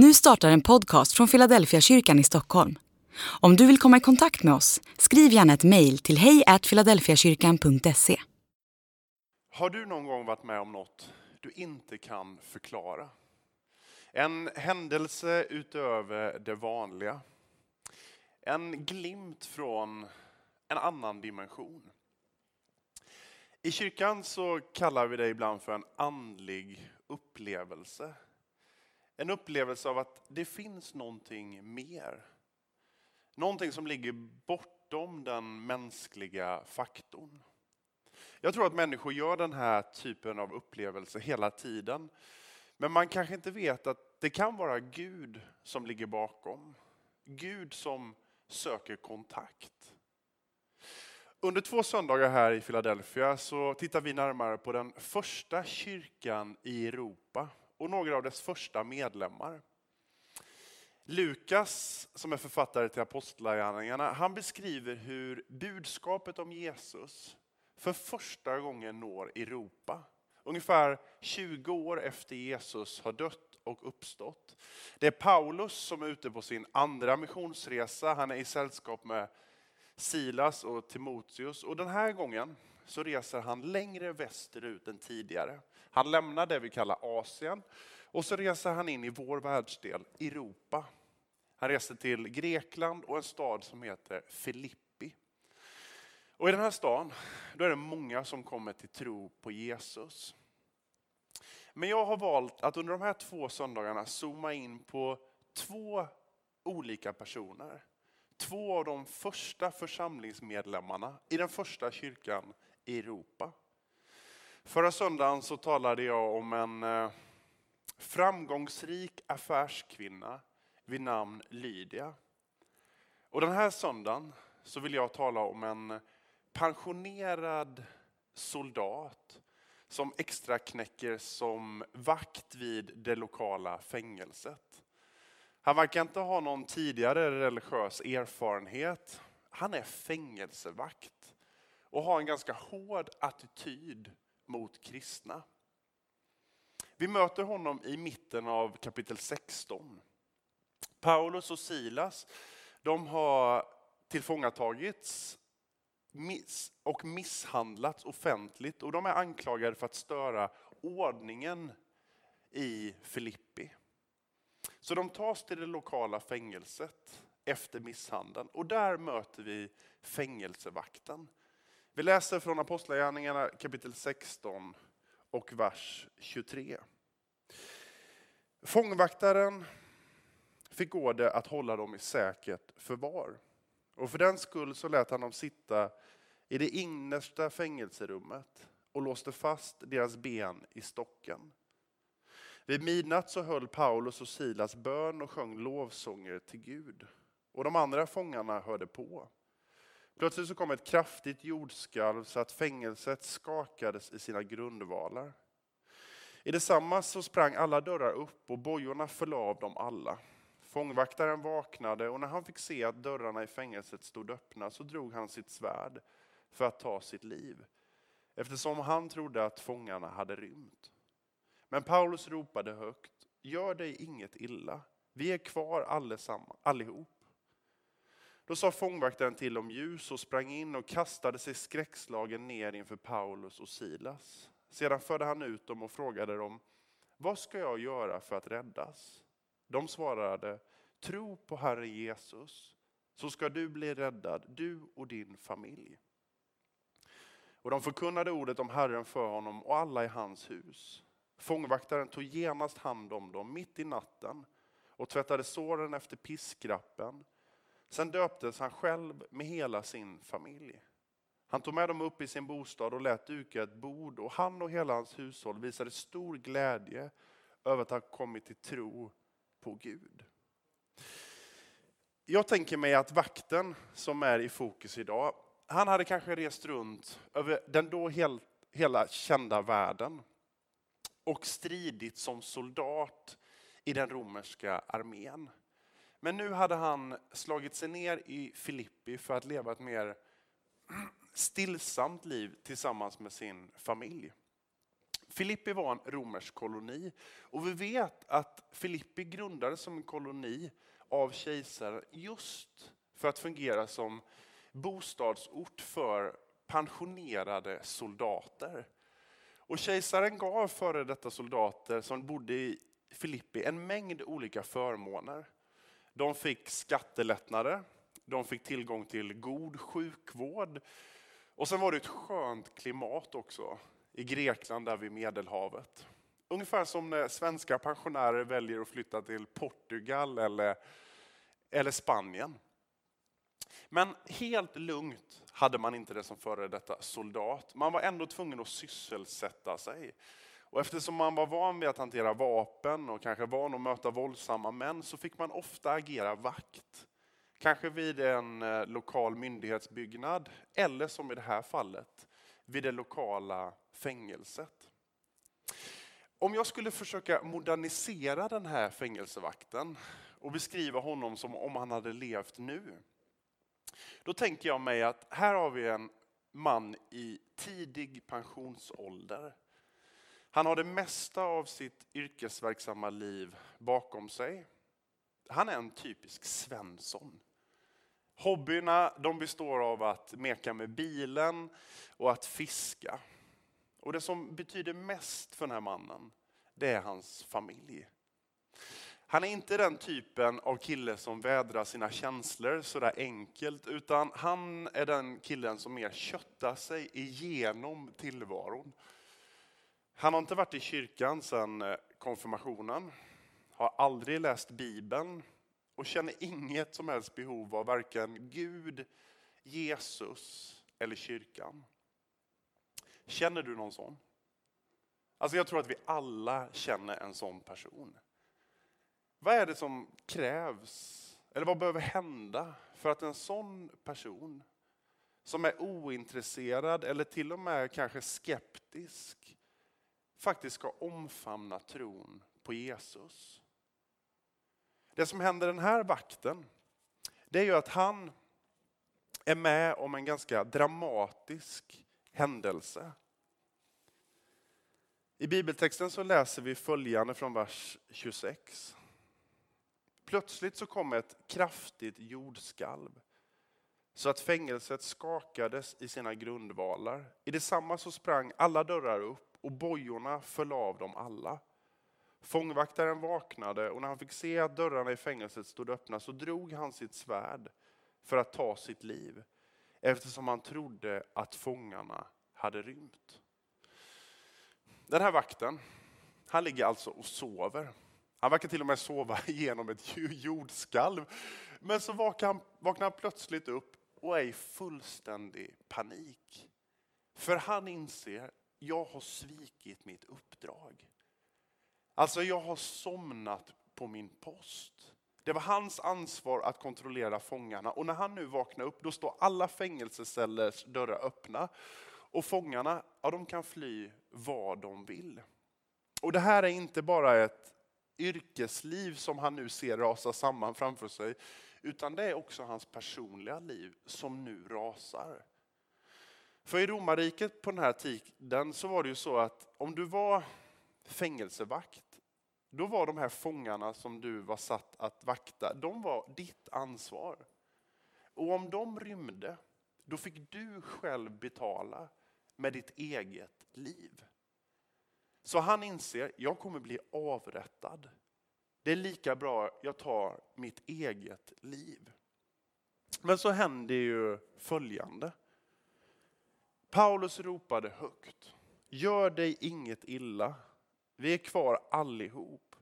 Nu startar en podcast från Philadelphia kyrkan i Stockholm. Om du vill komma i kontakt med oss, skriv gärna ett mejl till hejfiladelfiakyrkan.se. Har du någon gång varit med om något du inte kan förklara? En händelse utöver det vanliga. En glimt från en annan dimension. I kyrkan så kallar vi det ibland för en andlig upplevelse. En upplevelse av att det finns någonting mer. Någonting som ligger bortom den mänskliga faktorn. Jag tror att människor gör den här typen av upplevelse hela tiden. Men man kanske inte vet att det kan vara Gud som ligger bakom. Gud som söker kontakt. Under två söndagar här i Philadelphia så tittar vi närmare på den första kyrkan i Europa och några av dess första medlemmar. Lukas, som är författare till Apostlagärningarna, han beskriver hur budskapet om Jesus för första gången når Europa. Ungefär 20 år efter Jesus har dött och uppstått. Det är Paulus som är ute på sin andra missionsresa. Han är i sällskap med Silas och Timoteus. Och den här gången så reser han längre västerut än tidigare. Han lämnar det vi kallar Asien och så reser han in i vår världsdel, Europa. Han reser till Grekland och en stad som heter Filippi. Och i den här staden då är det många som kommer till tro på Jesus. Men jag har valt att under de här två söndagarna zooma in på två olika personer. Två av de första församlingsmedlemmarna i den första kyrkan i Europa. Förra söndagen så talade jag om en eh, framgångsrik affärskvinna vid namn Lydia. Och den här söndagen så vill jag tala om en pensionerad soldat som extraknäcker som vakt vid det lokala fängelset. Han verkar inte ha någon tidigare religiös erfarenhet. Han är fängelsevakt och har en ganska hård attityd mot kristna. Vi möter honom i mitten av kapitel 16. Paulus och Silas de har tillfångatagits och misshandlats offentligt och de är anklagade för att störa ordningen i Filippi. Så de tas till det lokala fängelset efter misshandeln och där möter vi fängelsevakten. Vi läser från Apostlagärningarna kapitel 16 och vers 23. Fångvaktaren fick order att hålla dem i säkert förvar. Och för den skull så lät han dem sitta i det innersta fängelserummet och låste fast deras ben i stocken. Vid midnatt så höll Paulus och Silas bön och sjöng lovsånger till Gud. Och de andra fångarna hörde på. Plötsligt så kom ett kraftigt jordskalv så att fängelset skakades i sina grundvalar. I detsamma så sprang alla dörrar upp och bojorna föll av dem alla. Fångvaktaren vaknade och när han fick se att dörrarna i fängelset stod öppna så drog han sitt svärd för att ta sitt liv eftersom han trodde att fångarna hade rymt. Men Paulus ropade högt, gör dig inget illa, vi är kvar allihop. Då sa fångvaktaren till om ljus och sprang in och kastade sig skräckslagen ner inför Paulus och Silas. Sedan förde han ut dem och frågade dem, vad ska jag göra för att räddas? De svarade, tro på Herre Jesus, så ska du bli räddad, du och din familj. Och de förkunnade ordet om Herren för honom och alla i hans hus. Fångvaktaren tog genast hand om dem mitt i natten och tvättade såren efter piskrappen Sen döptes han själv med hela sin familj. Han tog med dem upp i sin bostad och lät duka ett bord och han och hela hans hushåll visade stor glädje över att ha kommit till tro på Gud. Jag tänker mig att vakten som är i fokus idag, han hade kanske rest runt över den då helt, hela kända världen och stridit som soldat i den romerska armén. Men nu hade han slagit sig ner i Filippi för att leva ett mer stillsamt liv tillsammans med sin familj. Filippi var en romersk koloni och vi vet att Filippi grundades som en koloni av kejsaren just för att fungera som bostadsort för pensionerade soldater. Och kejsaren gav före detta soldater som bodde i Filippi en mängd olika förmåner. De fick skattelättnader, de fick tillgång till god sjukvård och sen var det ett skönt klimat också i Grekland där vid Medelhavet. Ungefär som när svenska pensionärer väljer att flytta till Portugal eller, eller Spanien. Men helt lugnt hade man inte det som före detta soldat. Man var ändå tvungen att sysselsätta sig. Och eftersom man var van vid att hantera vapen och kanske van att möta våldsamma män så fick man ofta agera vakt. Kanske vid en eh, lokal myndighetsbyggnad eller som i det här fallet vid det lokala fängelset. Om jag skulle försöka modernisera den här fängelsevakten och beskriva honom som om han hade levt nu. Då tänker jag mig att här har vi en man i tidig pensionsålder. Han har det mesta av sitt yrkesverksamma liv bakom sig. Han är en typisk Svensson. Hobbyerna de består av att meka med bilen och att fiska. Och det som betyder mest för den här mannen, det är hans familj. Han är inte den typen av kille som vädrar sina känslor sådär enkelt, utan han är den killen som mer köttar sig igenom tillvaron. Han har inte varit i kyrkan sedan eh, konfirmationen, har aldrig läst Bibeln och känner inget som helst behov av varken Gud, Jesus eller kyrkan. Känner du någon sån? Alltså jag tror att vi alla känner en sån person. Vad är det som krävs, eller vad behöver hända för att en sån person som är ointresserad eller till och med kanske skeptisk faktiskt ska omfamna tron på Jesus? Det som händer den här vakten, det är ju att han är med om en ganska dramatisk händelse. I bibeltexten så läser vi följande från vers 26. Plötsligt så kom ett kraftigt jordskalv så att fängelset skakades i sina grundvalar. I detsamma så sprang alla dörrar upp och bojorna föll av dem alla. Fångvaktaren vaknade och när han fick se att dörrarna i fängelset stod öppna så drog han sitt svärd för att ta sitt liv eftersom han trodde att fångarna hade rymt. Den här vakten, han ligger alltså och sover. Han verkar till och med sova genom ett jordskalv. Men så vaknar han, vaknar han plötsligt upp och är i fullständig panik. För han inser, jag har svikit mitt uppdrag. Alltså jag har somnat på min post. Det var hans ansvar att kontrollera fångarna och när han nu vaknar upp då står alla fängelsecellers dörrar öppna. Och fångarna, ja, de kan fly var de vill. Och det här är inte bara ett yrkesliv som han nu ser rasa samman framför sig, utan det är också hans personliga liv som nu rasar. För i romarriket på den här tiden så var det ju så att om du var fängelsevakt, då var de här fångarna som du var satt att vakta, de var ditt ansvar. Och om de rymde, då fick du själv betala med ditt eget liv. Så han inser, jag kommer bli avrättad. Det är lika bra jag tar mitt eget liv. Men så händer ju följande. Paulus ropade högt. Gör dig inget illa. Vi är kvar allihop.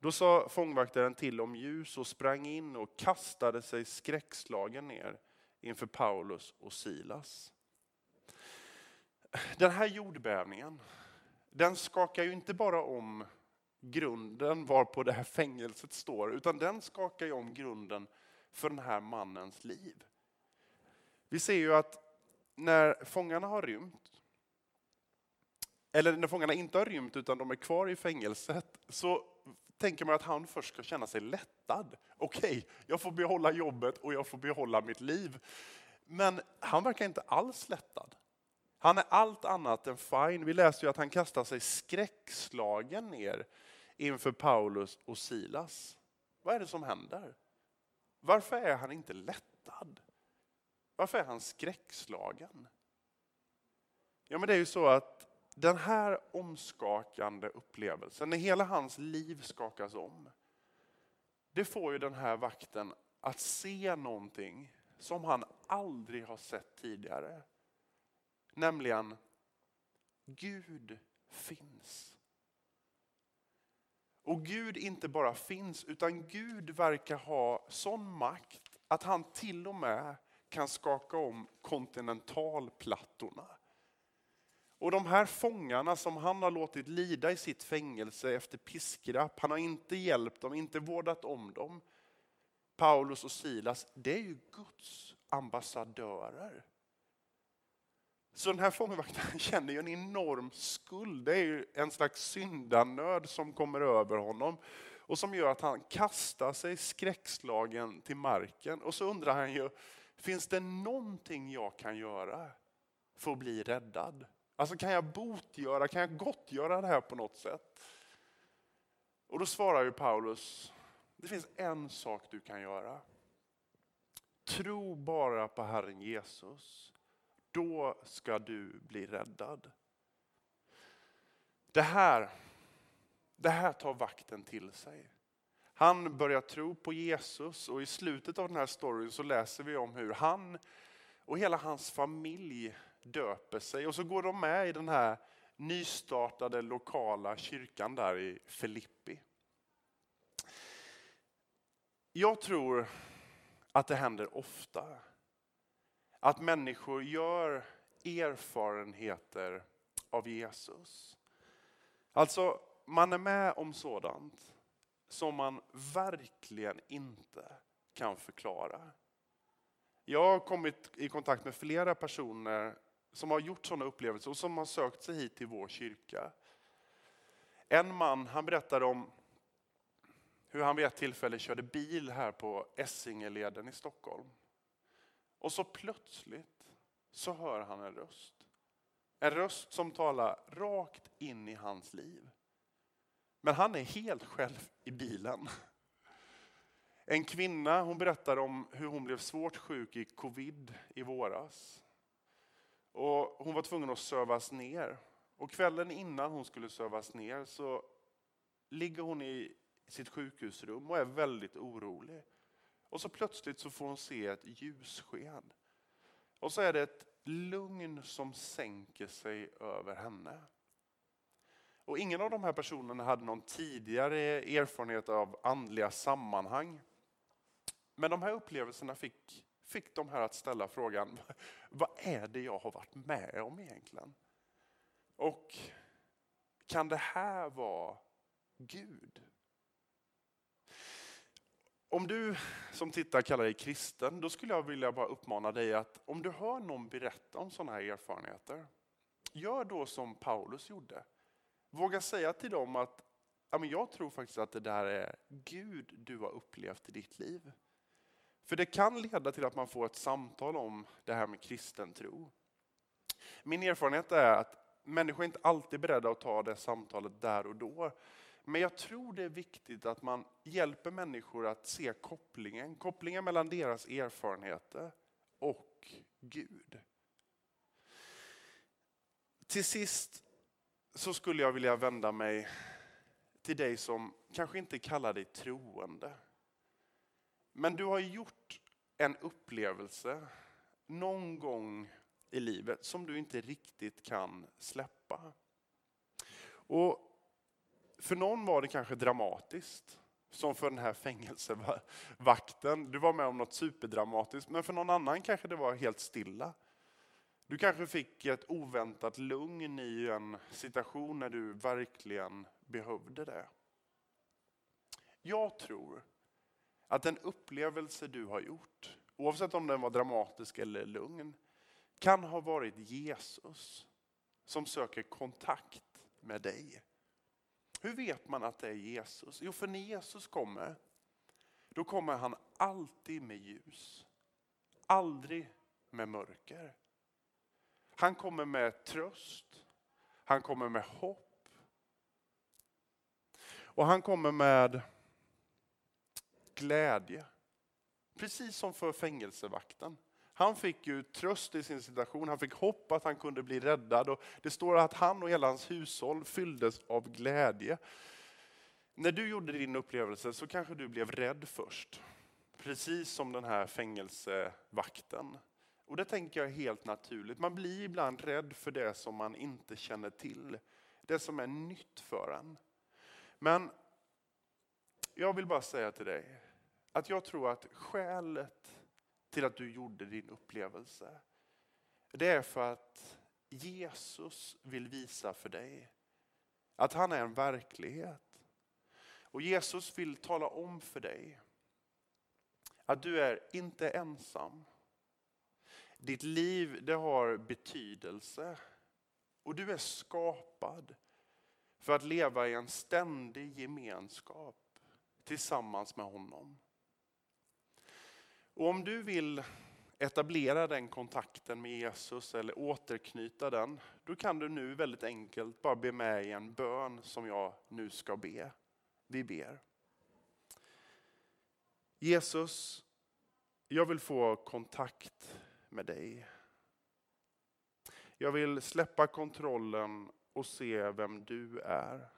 Då sa fångvaktaren till om ljus och sprang in och kastade sig skräckslagen ner inför Paulus och Silas. Den här jordbävningen, den skakar ju inte bara om grunden varpå det här fängelset står, utan den skakar ju om grunden för den här mannens liv. Vi ser ju att när fångarna har rymt, eller när fångarna inte har rymt utan de är kvar i fängelset, så tänker man att han först ska känna sig lättad. Okej, okay, jag får behålla jobbet och jag får behålla mitt liv. Men han verkar inte alls lättad. Han är allt annat än fine. Vi läser ju att han kastar sig skräckslagen ner inför Paulus och Silas. Vad är det som händer? Varför är han inte lättad? Varför är han skräckslagen? Ja, men det är ju så att den här omskakande upplevelsen, när hela hans liv skakas om, det får ju den här vakten att se någonting som han aldrig har sett tidigare. Nämligen, Gud finns. Och Gud inte bara finns, utan Gud verkar ha sån makt att han till och med kan skaka om kontinentalplattorna. Och de här fångarna som han har låtit lida i sitt fängelse efter piskrapp, han har inte hjälpt dem, inte vårdat om dem. Paulus och Silas, det är ju Guds ambassadörer. Så den här fångvakten känner ju en enorm skuld. Det är ju en slags syndanöd som kommer över honom och som gör att han kastar sig skräckslagen till marken. Och så undrar han ju, finns det någonting jag kan göra för att bli räddad? Alltså kan jag botgöra, kan jag gottgöra det här på något sätt? Och då svarar ju Paulus, det finns en sak du kan göra. Tro bara på Herren Jesus. Då ska du bli räddad. Det här, det här tar vakten till sig. Han börjar tro på Jesus och i slutet av den här storyn så läser vi om hur han och hela hans familj döper sig och så går de med i den här nystartade lokala kyrkan där i Filippi. Jag tror att det händer ofta att människor gör erfarenheter av Jesus. Alltså, man är med om sådant som man verkligen inte kan förklara. Jag har kommit i kontakt med flera personer som har gjort sådana upplevelser och som har sökt sig hit till vår kyrka. En man han berättade om hur han vid ett tillfälle körde bil här på Essingeleden i Stockholm. Och så plötsligt så hör han en röst. En röst som talar rakt in i hans liv. Men han är helt själv i bilen. En kvinna hon berättar om hur hon blev svårt sjuk i covid i våras. Och hon var tvungen att sövas ner. Och kvällen innan hon skulle sövas ner så ligger hon i sitt sjukhusrum och är väldigt orolig. Och så plötsligt så får hon se ett ljussken. Och så är det ett lugn som sänker sig över henne. Och ingen av de här personerna hade någon tidigare erfarenhet av andliga sammanhang. Men de här upplevelserna fick, fick de här att ställa frågan, vad är det jag har varit med om egentligen? Och kan det här vara Gud? Om du som tittar kallar dig kristen, då skulle jag vilja bara uppmana dig att om du hör någon berätta om sådana här erfarenheter, gör då som Paulus gjorde. Våga säga till dem att ja, men jag tror faktiskt att det där är Gud du har upplevt i ditt liv. För det kan leda till att man får ett samtal om det här med kristen tro. Min erfarenhet är att människor inte alltid är beredda att ta det samtalet där och då. Men jag tror det är viktigt att man hjälper människor att se kopplingen, kopplingen mellan deras erfarenheter och Gud. Till sist så skulle jag vilja vända mig till dig som kanske inte kallar dig troende. Men du har gjort en upplevelse någon gång i livet som du inte riktigt kan släppa. Och för någon var det kanske dramatiskt, som för den här fängelsevakten. Du var med om något superdramatiskt, men för någon annan kanske det var helt stilla. Du kanske fick ett oväntat lugn i en situation när du verkligen behövde det. Jag tror att den upplevelse du har gjort, oavsett om den var dramatisk eller lugn, kan ha varit Jesus som söker kontakt med dig. Hur vet man att det är Jesus? Jo, för när Jesus kommer, då kommer han alltid med ljus. Aldrig med mörker. Han kommer med tröst. Han kommer med hopp. Och han kommer med glädje. Precis som för fängelsevakten. Han fick ju tröst i sin situation, han fick hopp att han kunde bli räddad. Och det står att han och hela hans hushåll fylldes av glädje. När du gjorde din upplevelse så kanske du blev rädd först. Precis som den här fängelsevakten. Och det tänker jag är helt naturligt. Man blir ibland rädd för det som man inte känner till. Det som är nytt för en. Men jag vill bara säga till dig att jag tror att skälet till att du gjorde din upplevelse, det är för att Jesus vill visa för dig att han är en verklighet. Och Jesus vill tala om för dig att du är inte ensam. Ditt liv det har betydelse och du är skapad för att leva i en ständig gemenskap tillsammans med honom. Och om du vill etablera den kontakten med Jesus eller återknyta den, då kan du nu väldigt enkelt bara be med i en bön som jag nu ska be. Vi ber. Jesus, jag vill få kontakt med dig. Jag vill släppa kontrollen och se vem du är.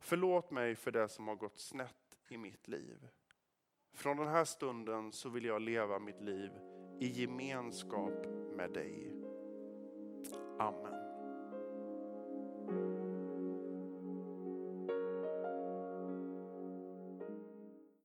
Förlåt mig för det som har gått snett i mitt liv. Från den här stunden så vill jag leva mitt liv i gemenskap med dig. Amen.